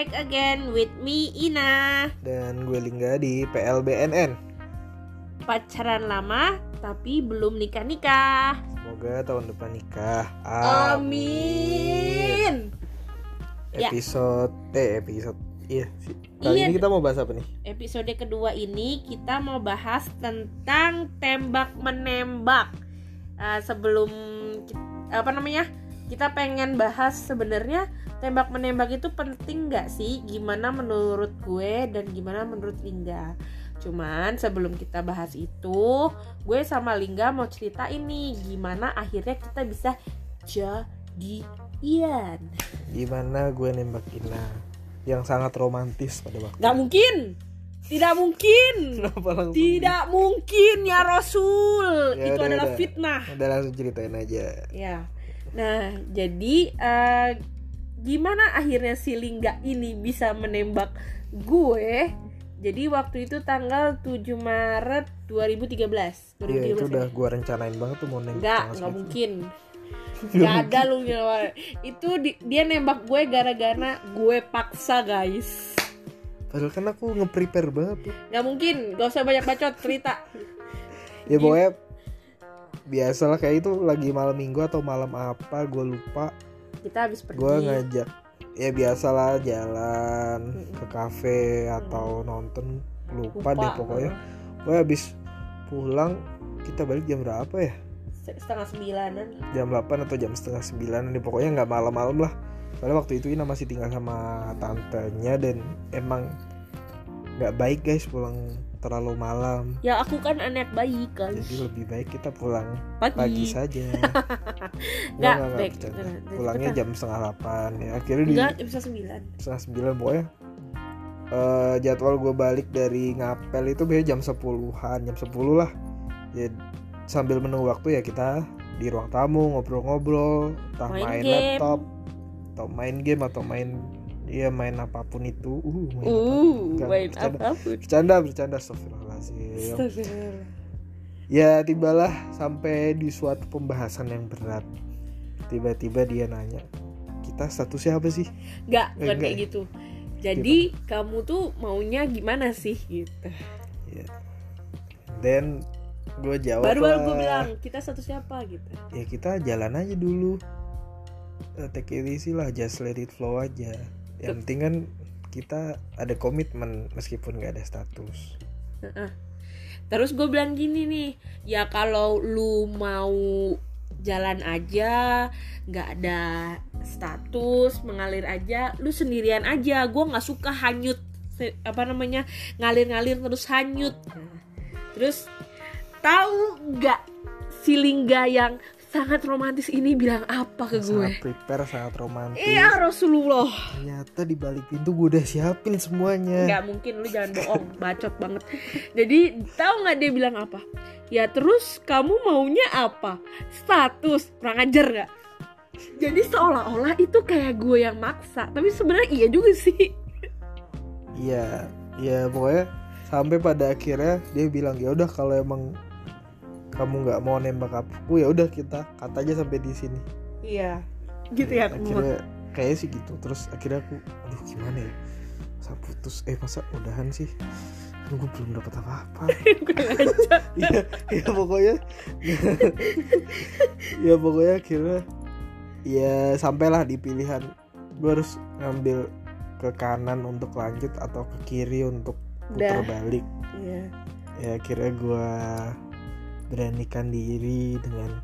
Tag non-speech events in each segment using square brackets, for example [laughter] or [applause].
back again with me Ina. Dan gue Lingga di PLBNN. Pacaran lama tapi belum nikah-nikah. Semoga tahun depan nikah. Amin. Ya. Episode eh episode iya. Kali Iya. ini kita mau bahas apa nih? Episode kedua ini kita mau bahas tentang tembak menembak. Eh, sebelum apa namanya? Kita pengen bahas sebenarnya tembak menembak itu penting nggak sih? Gimana menurut gue dan gimana menurut Lingga? Cuman sebelum kita bahas itu, gue sama Lingga mau cerita ini gimana akhirnya kita bisa jadian. Gimana gue nembak Ina yang sangat romantis pada waktu. Nggak mungkin, tidak mungkin. [laughs] Tidak mungkin ya Rasul. Ya itu udah, adalah udah. fitnah. Udah langsung ceritain aja. Ya. Nah, jadi eh, gimana akhirnya si Lingga ini bisa menembak gue? Jadi waktu itu tanggal 7 Maret 2013. 2013 Iya itu ya? udah gue rencanain banget tuh mau nembak. Enggak si- mungkin. [laughs] Enggak ada lu nyawa. Itu di- dia nembak gue gara-gara gue paksa, guys. Padahal kan aku nge-prepare banget tuh. Nggak mungkin, gak usah banyak bacot cerita. Ya pokoknya biasalah kayak itu lagi malam minggu atau malam apa gue lupa Kita habis pergi. gue ngajak ya biasalah jalan Mm-mm. ke kafe atau nonton lupa, deh pokoknya gue habis pulang kita balik jam berapa ya setengah sembilanan. jam 8 atau jam setengah sembilan nih pokoknya nggak malam-malam lah soalnya waktu itu Ina masih tinggal sama tantenya dan emang nggak baik guys pulang terlalu malam Ya aku kan anak bayi kan. jadi lebih baik kita pulang Pagi. pagi saja [laughs] Nggak, baik. pulangnya jam setengah delapan ya akhirnya di Enggak, bisa sembilan. setengah sembilan pokoknya eh, jadwal gue balik dari ngapel itu biasanya jam sepuluhan jam sepuluh lah ya sambil menunggu waktu ya kita di ruang tamu ngobrol-ngobrol entah Main main, game. laptop atau main game atau main ya main apa pun itu uh main Uh, apa pun. Enggak, main bercanda, apa pun. bercanda bercanda astagfirullahaladzim Astagfirullah. ya tibalah sampai di suatu pembahasan yang berat tiba-tiba dia nanya kita statusnya apa sih Enggak, Eh, bukan enggak kayak ya? gitu. Jadi kamu tuh maunya gimana sih gitu. dan gue jawab Baru baru gue bilang kita satu siapa gitu. ya kita jalan aja dulu Eh, take it easy lah just let it flow aja yang penting kan kita ada komitmen meskipun nggak ada status. Terus gue bilang gini nih, ya kalau lu mau jalan aja, nggak ada status, mengalir aja, lu sendirian aja. Gue nggak suka hanyut, apa namanya, ngalir-ngalir terus hanyut. Nah, terus tahu nggak si Lingga yang sangat romantis ini bilang apa ke gue? sangat prepare sangat romantis. Iya Rasulullah. ternyata di balik pintu gue udah siapin semuanya. Nggak mungkin lu jangan bohong. Bacot banget. Jadi tahu nggak dia bilang apa? Ya terus kamu maunya apa? Status. Kurang ajar nggak? Jadi seolah-olah itu kayak gue yang maksa. Tapi sebenarnya iya juga sih. Iya. Iya pokoknya sampai pada akhirnya dia bilang ya udah kalau emang kamu nggak mau nembak aku ya udah kita kata aja sampai di sini. Iya gitu ya akhirnya kayaknya sih gitu. Terus akhirnya aku aduh gimana ya? Masa putus? Eh masa udahan sih? Kan gue belum dapat apa-apa. Kurang ajar ya, ya pokoknya. [laughs] Ya pokoknya akhirnya ya sampailah di pilihan. Gue harus ngambil ke kanan untuk lanjut atau ke kiri untuk putar balik. Iya. Ya akhirnya gue beranikan diri dengan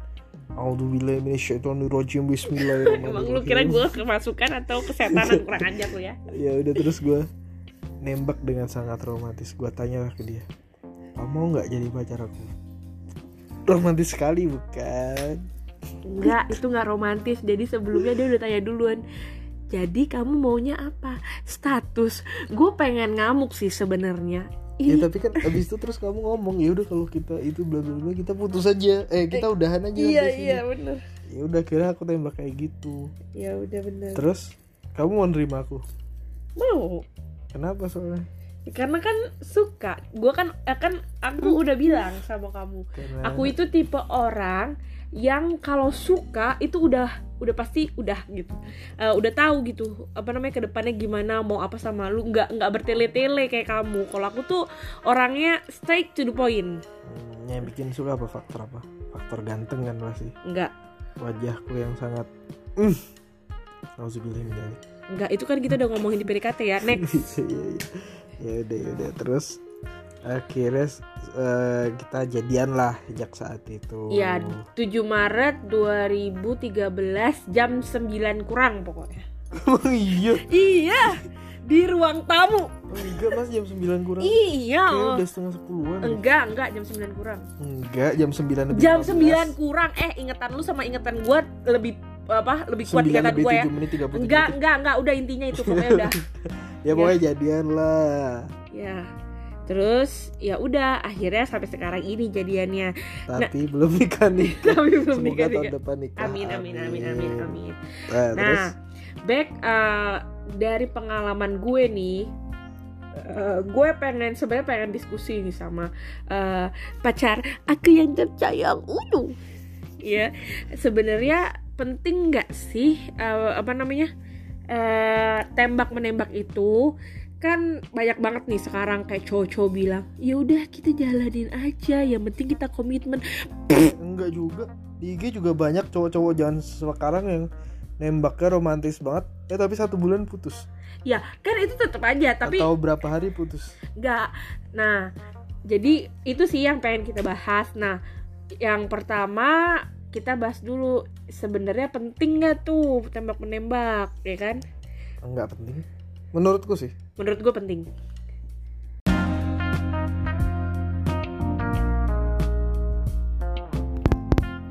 Bismillahirrahmanirrahim Bismillahirrahmanirrahim [laughs] emang lu kira gue kemasukan atau kesetanan kurang ajar lu ya [laughs] ya udah terus gue nembak dengan sangat romantis gue tanya lah ke dia kamu mau nggak jadi pacar aku romantis sekali bukan Enggak, itu nggak romantis. Jadi sebelumnya dia udah tanya duluan. Jadi kamu maunya apa? Status. Gue pengen ngamuk sih sebenarnya. Ya Ih, tapi kan abis itu terus kamu ngomong ya udah kalau kita itu bla bla bla kita putus aja eh kita udahan aja iya sampai sini." iya bener. ya udah kira aku tembak kayak gitu Ya udah bener. terus kamu mau nerima aku Mau. kenapa soalnya Karena kan suka. Gue kan eh, kan aku udah bilang sama kamu. Aku itu tipe orang yang kalau suka itu udah udah pasti udah gitu. Eh, udah tahu gitu apa namanya ke depannya gimana mau apa sama lu. Nggak nggak bertele-tele kayak kamu. Kalau aku tuh orangnya straight to the point. Hmm, yang bikin suka apa? Faktor apa? Faktor ganteng kan pasti. Nggak. Wajahku yang sangat mm. Nauzubillah min dzalik. nggak itu kan kita udah ngomongin di PDKT ya. Next. [laughs] Iya, iya. Ya udah ya udah. Terus akhirnya eh, kita jadian lah sejak saat itu. Ya 7 Maret 2013 jam 9 kurang pokoknya. Emang [laughs] iya. Iya di ruang tamu. Oh, enggak mas jam 9 kurang. Iya. Kayaknya udah setengah sepuluhan enggak enggak jam 9 kurang. Enggak jam 9 lebih jam 15. 9 kurang. Eh ingetan lu sama ingetan gua lebih apa lebih kuat 9 ingatan lebih gua ya. 7 menit 30 enggak enggak enggak udah intinya itu pokoknya udah. [laughs] Ya pokoknya jadian lah. Ya terus ya udah akhirnya sampai sekarang ini jadiannya. Tapi belum nikah nikah [laughs] tapi belum semoga nikah tahun nikah depan nikah. Amin amin amin amin amin nah, terus? Nah, back uh, dari pengalaman gue nih, uh, gue pengen sebenarnya pengen diskusi nih sama uh, pacar aku yang tercayang, unu. Ya, sebenarnya penting nggak sih uh, apa namanya uh, tembak menembak itu? kan banyak banget nih sekarang kayak cowok-cowok bilang ya udah kita jalanin aja yang penting kita komitmen enggak juga di IG juga banyak cowok-cowok jangan sekarang yang nembaknya romantis banget ya tapi satu bulan putus ya kan itu tetap aja tapi atau berapa hari putus Enggak. Nah, jadi itu sih yang pengen kita bahas. Nah, yang pertama kita bahas dulu sebenarnya penting nggak tuh tembak menembak, ya kan? enggak penting menurutku sih Menurut gue penting.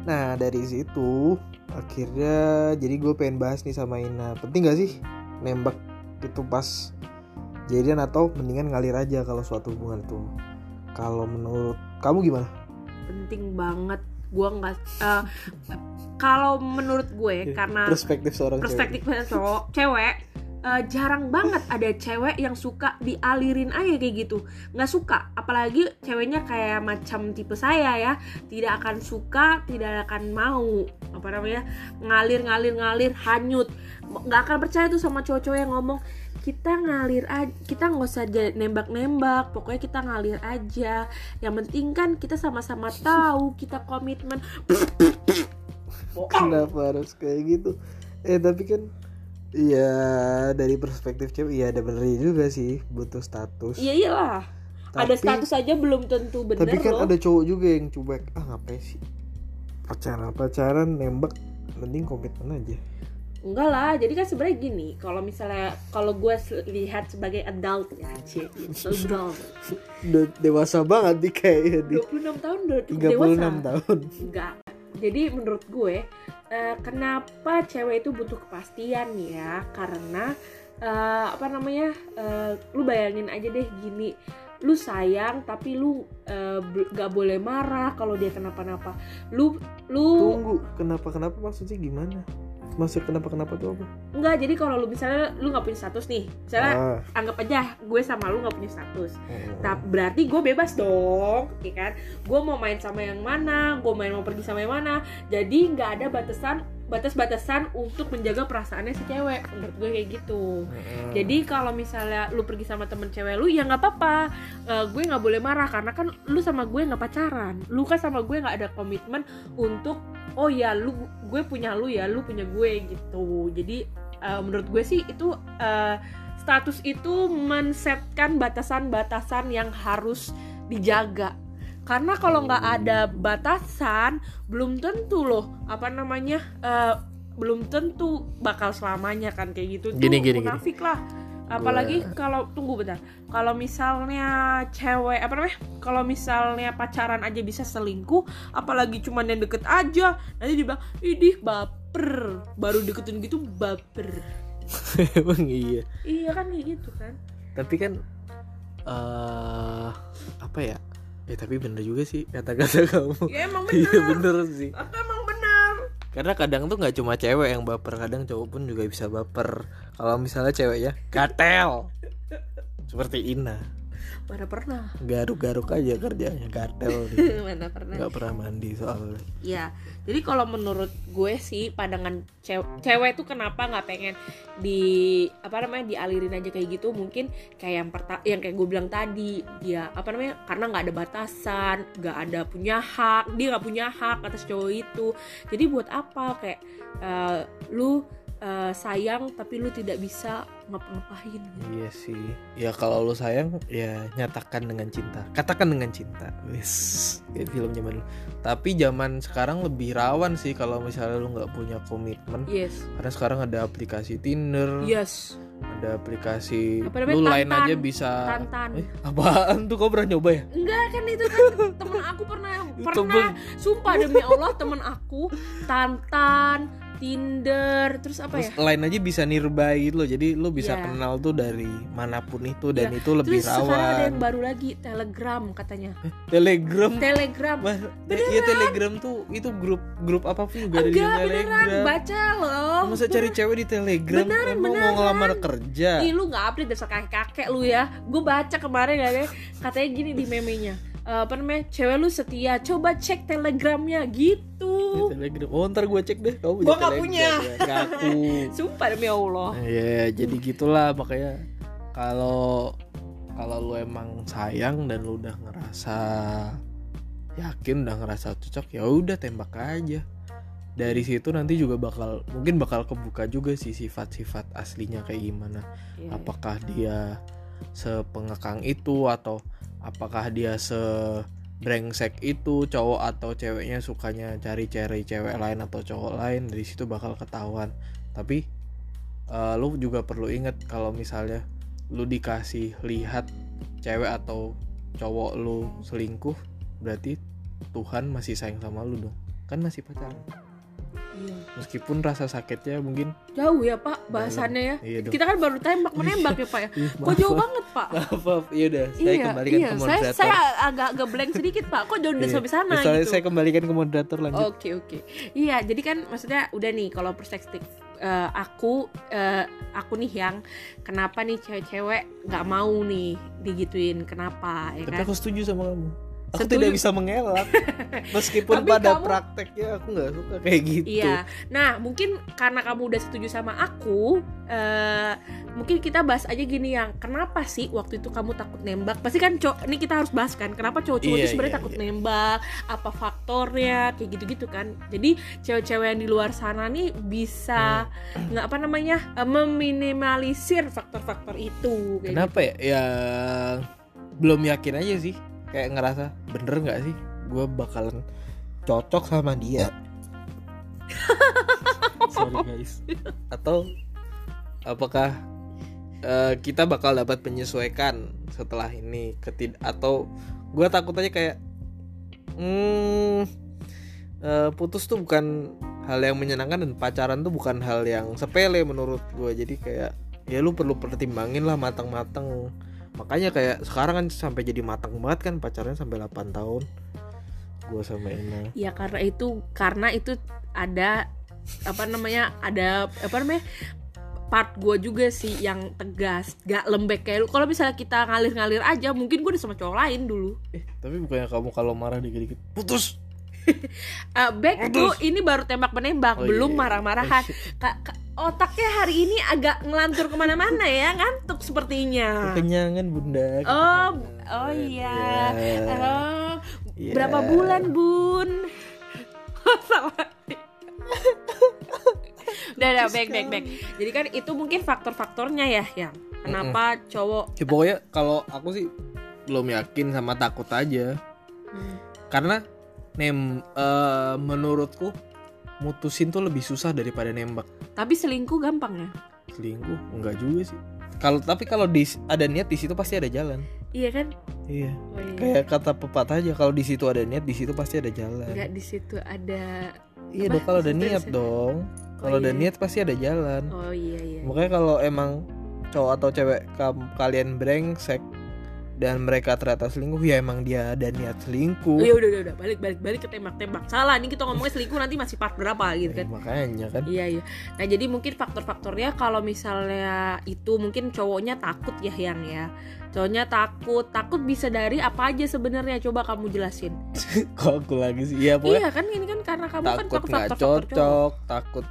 Nah dari situ akhirnya jadi gue pengen bahas nih sama Ina penting gak sih nembak itu pas jadian atau mendingan ngalir aja kalau suatu hubungan itu kalau menurut kamu gimana? Penting banget. Gue nggak. eh, kalau menurut gue karena perspektif seorang perspektif cowok cewek eh, jarang banget ada cewek yang suka dialirin aja kayak gitu nggak suka apalagi ceweknya kayak macam tipe saya ya tidak akan suka tidak akan mau apa namanya ngalir ngalir ngalir hanyut nggak akan percaya tuh sama cowok-cowok yang ngomong kita ngalir aja kita nggak usah nembak nembak pokoknya kita ngalir aja yang penting kan kita sama-sama tahu kita komitmen. Kenapa harus kayak gitu? Eh tapi kan Iya dari perspektif cewek iya ada benernya juga sih butuh status. iya iyalah ada Tapi- status aja belum tentu bener Tapi kan loh ada cowok juga yang cuek. Ah ngapain sih? Pacaran pacaran nembak mending komitmen aja. Enggak lah jadi kan sebenarnya gini kalau misalnya kalau gue lihat sebagai adult ya cie adult. Udah dewasa banget nih kayaknya di 26 tahun udah cukup 36 dewasa tahun. enggak. Jadi menurut gue eh, kenapa cewek itu butuh kepastian ya? Karena eh, apa namanya eh, lu bayangin aja deh gini. Lu sayang tapi lu b- gak boleh marah kalau dia kenapa-napa. Lu lu Tunggu, kenapa kenapa maksudnya gimana? Maksud kenapa kenapa tuh apa? enggak jadi kalau lu misalnya lu nggak punya status nih misalnya Ah, anggap aja gue sama lu nggak punya status oh. Nah, berarti gue bebas dong, ya kan? Gue mau main sama yang mana, gue main mau pergi sama yang mana. Jadi nggak ada batasan batas-batasan untuk menjaga perasaannya si cewek. Menurut gue kayak gitu. Heeh. Jadi kalau misalnya lu pergi sama temen cewek lu, ya nggak apa-apa. Eh, gue nggak boleh marah karena kan lu sama gue nggak pacaran. Lu kan sama gue nggak ada komitmen untuk oh ya lu gue punya lu ya, lu punya gue gitu. Jadi eh, menurut gue sih itu eh, status itu mensetkan batasan-batasan yang harus dijaga. Karena kalau nggak ada batasan, belum tentu loh apa namanya eh, belum tentu bakal selamanya kan kayak gitu. Tuh Gini, gini, gini. munafik lah. Apalagi kalau tunggu bentar. Kalau misalnya cewek apa namanya? Kalau misalnya pacaran aja bisa selingkuh, apalagi cuman yang deket aja, nanti dibilang, "Idih, baper." Baru deketin gitu baper. [laughs] Emang iya. Iya kan kayak gitu kan. Tapi kan eh apa ya? Ya tapi bener juga sih kata-kata [laughs] kamu. Ya emang Iya bener. bener sih. Apa emang benar? Karena kadang tuh nggak cuma cewek yang baper, kadang cowok pun juga bisa baper. Kalau misalnya ceweknya gatel, seperti Ina. Mana pernah? Garuk-garuk aja kerjanya gatel dia. [laughs] mana pernah. Nggak pernah mandi soalnya. Ya jadi kalau menurut gue sih pandangan cewek cewek tuh kenapa nggak pengen di apa namanya dialirin aja kayak gitu? Mungkin kayak yang perta yang kayak gue bilang tadi dia apa namanya karena nggak ada batasan nggak ada punya hak dia nggak punya hak atas cowok itu. Jadi buat apa? Kayak eh, lu eh, sayang tapi lu tidak bisa ngapa-ngapain gitu. iya sih. Ya kalau lu sayang ya nyatakan dengan cinta. Katakan dengan cinta. Wis kayak film zaman dulu. Tapi zaman sekarang lebih rawan sih kalau misalnya lu nggak punya komitmen. Yes. Karena sekarang ada aplikasi Tinder. Yes. Ada aplikasi Apa lu lain aja bisa tantan. Eh, apaan tuh? Kau pernah nyoba ya? Enggak kan itu kan temen aku pernah. [laughs] Pernah. Sumpah demi Allah temen aku Tantan, Tinder, terus apa ya? Terus lain aja bisa nearby gitu loh. Jadi lu bisa Iya. kenal tuh dari mana pun itu dan Iya. itu lebih Terus sekarang ada yang rawan. baru lagi Telegram katanya. Telegram. Telegram. Wah, iya Telegram tuh itu grup grup apa pun juga ada di beneran Telegram. baca loh. Masa cari cewek di Telegram? Beneran, Emang mau beneran. ngelamar kerja? Ih lu nggak update dasar kakek kakek lu ya. Gue baca kemarin ya katanya gini di memenya. Eh, apa namanya cewek lu setia coba cek telegramnya gitu Telegram. Oh ntar gue cek deh. Kamu punya Gua nggak Telegram punya. ya? Ngaku. [laughs] sumpah demi Allah Iya, jadi gitulah makanya kalau kalau lu emang sayang dan lu udah ngerasa yakin udah ngerasa cocok ya udah tembak aja. Dari situ nanti juga bakal mungkin bakal kebuka juga sih sifat-sifat aslinya kayak gimana. Iya, Apakah dia sepengekang itu atau apakah dia se brengsek itu cowok atau ceweknya sukanya cari-cari cewek lain atau cowok lain dari situ bakal ketahuan. Tapi eh, lu juga perlu ingat kalau misalnya lu dikasih lihat cewek atau cowok lu selingkuh berarti Tuhan masih sayang sama lu dong. Kan masih pacaran iya. meskipun rasa sakitnya mungkin jauh ya pak bahasannya ya iya dong kita kan baru tembak menembak ya pak ya [laughs] Ih, kok jauh maaf. banget pak maaf, maaf. iya udah saya iya, kembalikan iya. ke saya, moderator saya agak agak blank sedikit pak kok jauh udah Iya. sampai sana Soalnya gitu saya kembalikan ke moderator lanjut Oke oke. Iya, jadi kan maksudnya udah nih kalau perspektif eh, aku eh, aku nih yang kenapa nih cewek-cewek nggak mau nih digituin kenapa ya Tapi kan? aku setuju sama kamu. Aku Setuju. tidak bisa mengelak. [laughs] Meskipun Tapi pada kamu- prakteknya aku nggak suka kayak gitu. Iya. Nah, mungkin karena kamu udah setuju sama aku, eh mungkin kita bahas aja gini yang kenapa sih waktu itu kamu takut nembak? Pasti kan cowok ini kita harus bahas kan, kenapa cowok-cowok Iya, itu sebenarnya iya, takut iya. nembak? Apa faktornya? Kayak gitu-gitu kan. Jadi cewek-cewek yang di luar sana nih bisa Hmm. nggak apa namanya eh, meminimalisir faktor-faktor itu. Kayak Kenapa ya? Ya belum yakin aja sih. Kayak ngerasa bener nggak sih? Gue bakalan cocok sama dia. [laughs] Sorry guys. Atau apakah eh, kita bakal dapat menyesuaikan setelah ini ketid atau gue takut aja kayak hmm eh, putus tuh bukan hal yang menyenangkan dan pacaran tuh bukan hal yang sepele menurut gue jadi kayak ya lu perlu pertimbangin lah matang-matang makanya kayak sekarang kan sampai jadi matang banget kan pacarnya sampai 8 tahun. Gue sama Ina. Ya karena itu karena itu ada apa namanya ada apa namanya part gue juga sih yang tegas gak lembek kayak lu. Kalau misalnya kita ngalir-ngalir aja mungkin gue udah sama cowok lain dulu. Eh tapi bukannya kamu kalau marah dikit-dikit putus! [laughs] Eh, back to ini baru tembak menembak Oh, belum iya. marah-marahan. Oh, otaknya hari ini agak ngelantur ke mana-mana ya ngantuk sepertinya. Kekenyangan bunda. Oh kekenyangan. oh iya. Ya. Oh, Iya. berapa bulan bun? [laughs] Salah udah udah baik baik baik. Jadi kan itu mungkin faktor-faktornya ya yang kenapa cowok ya pokoknya kalau aku sih belum yakin sama takut aja. Hmm, karena nem eh, menurutku mutusin tuh lebih susah daripada nembak. Tapi selingkuh gampang ya selingkuh? Enggak juga sih. Kalau tapi kalau di ada niat di situ pasti ada jalan. Iya kan? Iya. Oh, iya. kayak kata pepatah aja kalau di situ ada niat di situ pasti ada jalan. Nggak di situ ada iya dong kalau ada niat dong. Kalau ada iya. niat pasti ada jalan. Oh iya iya. Makanya kalau emang cowok atau cewek kalian brengsek dan mereka ternyata selingkuh ya emang dia ada niat selingkuh ya udah udah udah balik balik balik ke tembak-tembak salah nih kita ngomongnya selingkuh nanti masih part berapa gitu Eh, kan makanya kan Iya iya. Nah jadi mungkin faktor-faktornya kalau misalnya itu mungkin cowoknya takut ya yang ya. Cowoknya takut, takut bisa dari apa aja sebenarnya coba kamu jelasin. [laughs] kok aku lagi sih ya pokoknya Iya kan ini kan karena kamu kan takut nggak faktor-faktor cowok. cocok takut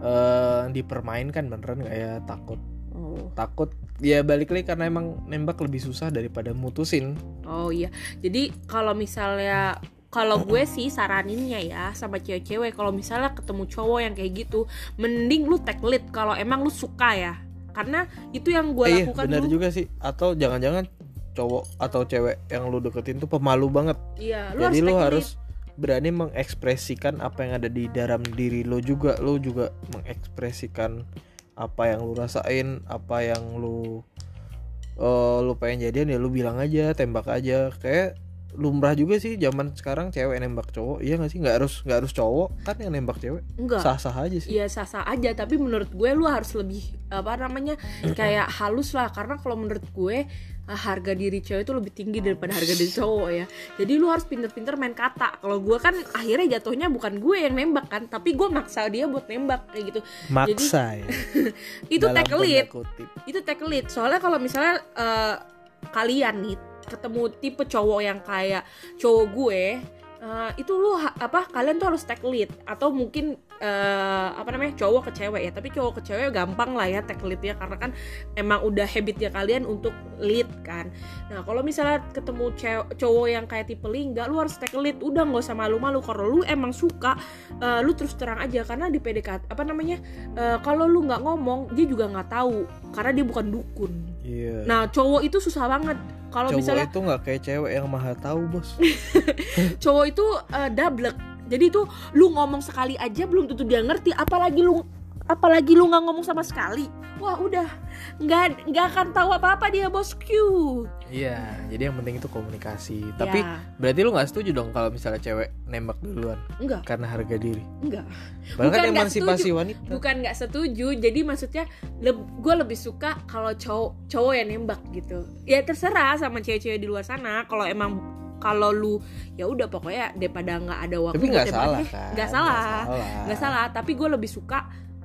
eh dipermainkan beneran nggak ya takut Oh. takut ya balik lagi karena emang nembak lebih susah daripada mutusin oh iya. Jadi kalau misalnya kalau gue sih saraninnya ya sama cewek-cewek kalau misalnya ketemu cowok yang kayak gitu, mending lu take lead kalau emang lu suka ya. Karena itu yang gue Eh, iya lakukan benar dulu. juga sih atau jangan-jangan cowok atau cewek yang lu deketin tuh pemalu banget Iya, lu jadi harus lu take lead. harus berani mengekspresikan apa yang ada di dalam diri lo juga lo juga mengekspresikan apa yang lu rasain apa yang lu eh lu pengen jadian ya lu bilang aja tembak aja. Kayak lumrah juga sih zaman sekarang cewek nembak cowok iya gak sih? Nggak harus nggak harus cowok kan yang nembak cewek. Enggak. sah sah aja sih. Iya sah-sah aja tapi menurut gue lu harus lebih apa namanya kayak halus lah. Karena kalau menurut gue harga diri cewek itu lebih tinggi daripada harga diri cowok ya. Jadi lu harus pinter-pinter main kata. Kalau gue kan akhirnya jatuhnya bukan gue yang nembak kan tapi gue maksa dia buat nembak kayak gitu. Maksa ya? [laughs] Itu take lead itu take lead soalnya kalau misalnya eh, kalian nih ketemu tipe cowok yang kayak cowok gue eh, itu lu apa kalian tuh harus take lead atau mungkin eh, apa namanya cowok ke cewek ya. Tapi cowok ke cewek gampang lah ya take lead ya karena kan emang udah habitnya kalian untuk lead kan. Nah kalau misalnya ketemu cowok yang kayak tipe lingga lu harus take lead. Udah nggak usah malu-malu kalau lu emang suka eh, lu terus terang aja. Karena di PDKT apa namanya eh, kalau lu nggak ngomong dia juga nggak tahu. Karena dia bukan dukun. Iya. Nah cowok itu susah banget. Kalau cowok misalnya itu nggak kayak cewek yang maha tahu bos. [laughs] Cowok itu eh, double jadi itu lu ngomong sekali aja belum tentu dia ngerti apalagi lu apalagi lu nggak ngomong sama sekali. Wah udah. Nggak nggak akan tahu apa apa dia bosku iya jadi yang penting itu komunikasi. Tapi ya, berarti lu nggak setuju dong kalau misalnya cewek nembak duluan? Enggak karena harga diri? Enggak bahkan Bukan emansipasi wanita. Bukan nggak setuju. Jadi maksudnya gue lebih suka kalau cowok cowok yang nembak gitu. Ya terserah sama cewek-cewek di luar sana. Kalau emang kalau lu ya udah pokoknya daripada nggak ada waktu tapi nggak salah eh, kan? [laughs] Nggak salah. Nggak salah. Tapi gue lebih suka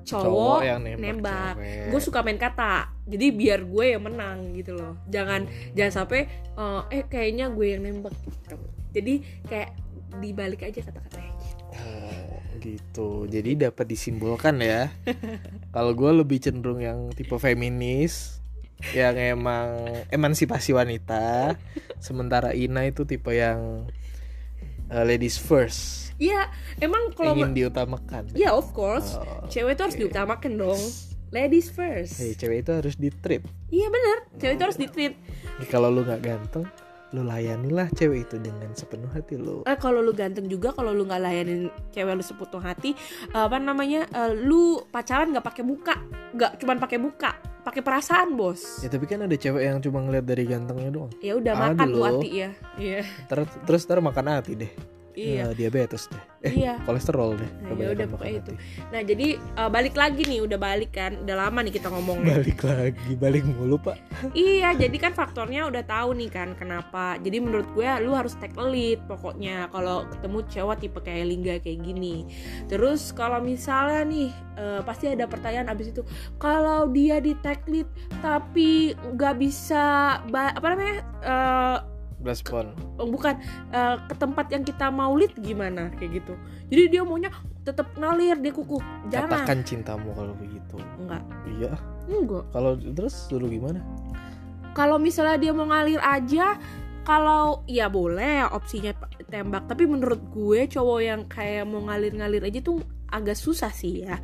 cowok, yang nembak, nembak. gue suka main kata jadi biar gue yang menang gitu loh. Jangan jangan sampai eh, eh kayaknya gue yang nembak gitu. Jadi kayak dibalik aja kata-katanya Oh, gitu. Jadi dapat disimbolkan ya. [laughs] Kalau gue lebih cenderung yang tipe feminis, yang emang emansipasi wanita. Sementara Ina itu tipe yang uh, ladies first, Iya emang kalau ingin diutamakan. ya of course Oh, cewek itu harus oke. diutamakan dong ladies first Eh, cewek itu harus di treat. iya benar cewek itu harus di treat Kalau lu nggak ganteng, lu layanilah cewek itu dengan sepenuh hati lu. eh kalau lu ganteng juga kalau lu nggak layanin cewek lu seputus hati apa namanya eh, lu pacaran nggak pakai muka nggak cuman pakai muka pakai perasaan bos Ya tapi kan ada cewek yang cuma ngeliat dari gantengnya doang. ya udah makan tuh hati ya iya Ter- terus ntar makan hati deh. Iya Ya, diabetes deh. Eh, iya kolesterol deh. Nah, ya udah, pokoknya hati. nah jadi eh, balik lagi nih udah balik kan udah lama nih kita ngomongnya balik lagi balik mulu pak Iya, jadi kan faktornya udah tahu nih kan kenapa. Jadi menurut gue lu harus take lead pokoknya kalau ketemu cewek tipe kayak Lingga kayak gini. Terus kalau misalnya nih eh, pasti ada pertanyaan abis itu kalau dia di take lead tapi nggak bisa apa namanya eh, respon oh, bukan eh, ke tempat yang kita mau lead gimana kayak gitu. Jadi dia maunya tetap ngalir dia kuku. Jangan. katakan cintamu kalau begitu Enggak. iya Enggak. kalau terus suruh gimana kalau misalnya dia mau ngalir aja kalau ya boleh opsinya tembak tapi menurut gue cowok yang kayak mau ngalir-ngalir aja tuh agak susah sih ya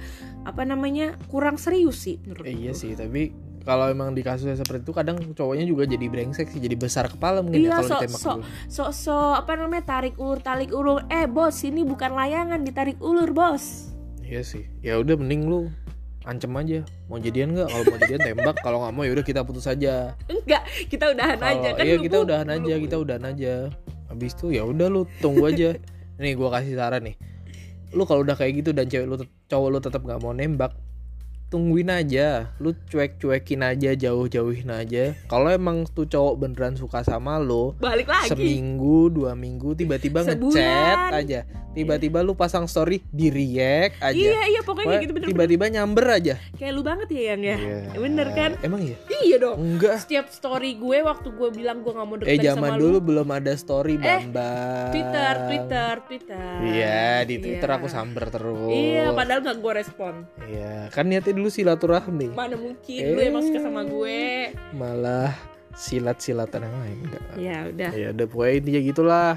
apa namanya kurang serius sih menurut eh, iya gue. sih tapi kalau emang di kasusnya seperti itu kadang cowoknya juga jadi brengsek sih jadi besar kepala mungkin Iya, ya kalau so- ditembak so- dulu. so so apa namanya tarik ulur tarik ulur. Eh bos ini bukan layangan ditarik ulur bos. Iya sih ya udah mending lu ancem aja. Mau jadian nggak? Kalau mau jadian tembak. Kalau nggak mau ya udah kita putus aja. Enggak kita udahan kalau aja kan iya kita bu- udahan aja kita udahan aja. Habis itu ya udah lu tunggu aja. [laughs] Nih gua kasih saran nih. Lu kalau udah kayak gitu dan cewek lu cowok lu tetap nggak mau nembak tungguin aja. Lu cuek-cuekin aja jauh-jauhin aja. Kalau emang tuh cowok beneran suka sama lo balik lagi. seminggu dua minggu tiba-tiba [laughs] ngechat aja. Tiba-tiba lu pasang story di react aja. Iya iya pokoknya kayak gitu bener, tiba-tiba nyamber aja. Kayak lu banget ya yang ya? Iya. bener kan? Emang iya? Iya dong. Enggak. Setiap story gue waktu gue bilang gue nggak mau deket eh zaman sama dulu lu belum ada story Eh, bambang. Twitter Twitter Twitter. Iya di Twitter Iya. aku samber terus. iya padahal nggak gue respon. Iya, kan niatnya dulu silaturahmi. Mana mungkin Eh. lu emang suka sama gue. Malah silat-silatan yang lain enggak. Ya udah. Ya udah pokoknya intinya gitulah.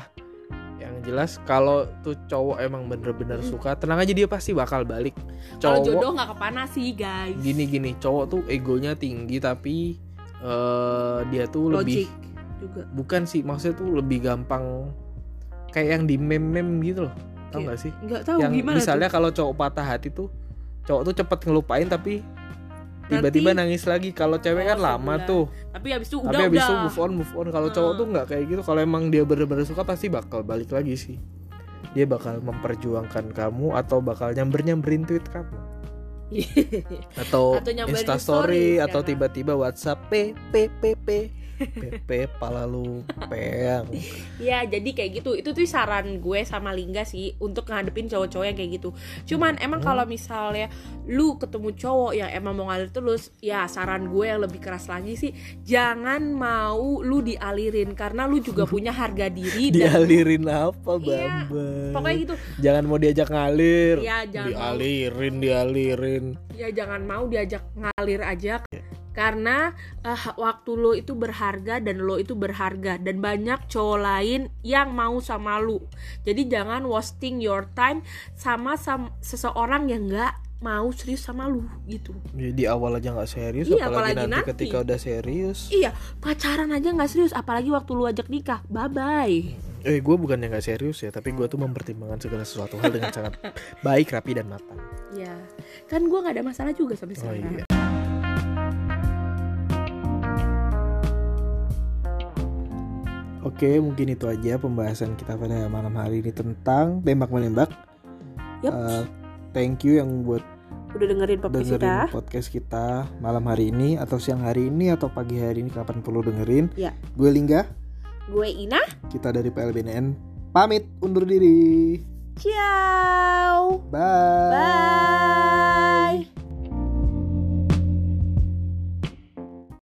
Yang jelas kalau tuh cowok emang bener-bener suka tenang aja dia pasti bakal balik. Kalau cowok jodoh nggak kepana sih guys. Gini gini cowok tuh egonya tinggi tapi eh dia tuh lebih logik juga. Bukan sih maksudnya tuh lebih gampang kayak yang di meme-meme gitu loh. Tau Iya. gak sih? Nggak tahu yang gimana misalnya kalau cowok patah hati tuh cowok tuh cepet ngelupain tapi tiba-tiba nangis lagi. Kalau cewek Oh, kan lama sebulan. tuh. Tapi habis itu udah tapi habis udah. itu move on move on. Kalau cowok Hmm. tuh nggak kayak gitu. Kalau emang dia bener-bener suka pasti bakal balik lagi sih. Dia bakal memperjuangkan kamu atau bakal nyamber nyamberin tweet kamu. [laughs] Atau, Atau nyamperin insta story atau sekarang. tiba-tiba WhatsApp p p p p p p pala lu peang. Ya jadi kayak gitu. Itu tuh saran gue sama Lingga sih Untuk ngadepin cowok-cowok yang kayak gitu. Cuman emang Hmm. kalau misalnya Lu ketemu cowok yang emang mau ngalir terus Ya saran gue yang lebih keras lagi sih Jangan mau lu dialirin. Karena lu juga [laughs] punya harga diri dan dialirin apa Iya, bambang? Pokoknya gitu. Jangan mau diajak ngalir. Ya jangan dialirin dialirin. Ya jangan mau diajak ngalir aja karena eh, waktu lo itu berharga dan lo itu berharga. Dan banyak cowok lain yang mau sama lu. Jadi jangan wasting your time sama, sam- seseorang yang nggak mau serius sama lu gitu. Ya, di awal aja nggak serius Iya, apalagi, apalagi nanti, nanti. ketika udah serius. Iya pacaran aja nggak serius apalagi waktu lu ajak nikah. Bye bye eh gue bukan yang nggak serius ya tapi gue tuh mempertimbangkan segala sesuatu hal dengan sangat baik rapi dan matang. Ya kan gua nggak ada masalah juga sampai oh sekarang iya Oke, mungkin itu aja pembahasan kita pada malam hari ini tentang tembak menembak. Yup. Eh, thank you yang buat udah dengerin podcast kita dengerin podcast kita malam hari ini atau siang hari ini atau pagi hari ini kapan perlu dengerin. Ya. Gue Lingga, gue Ina kita dari PLBNN pamit undur diri. ciao Bye.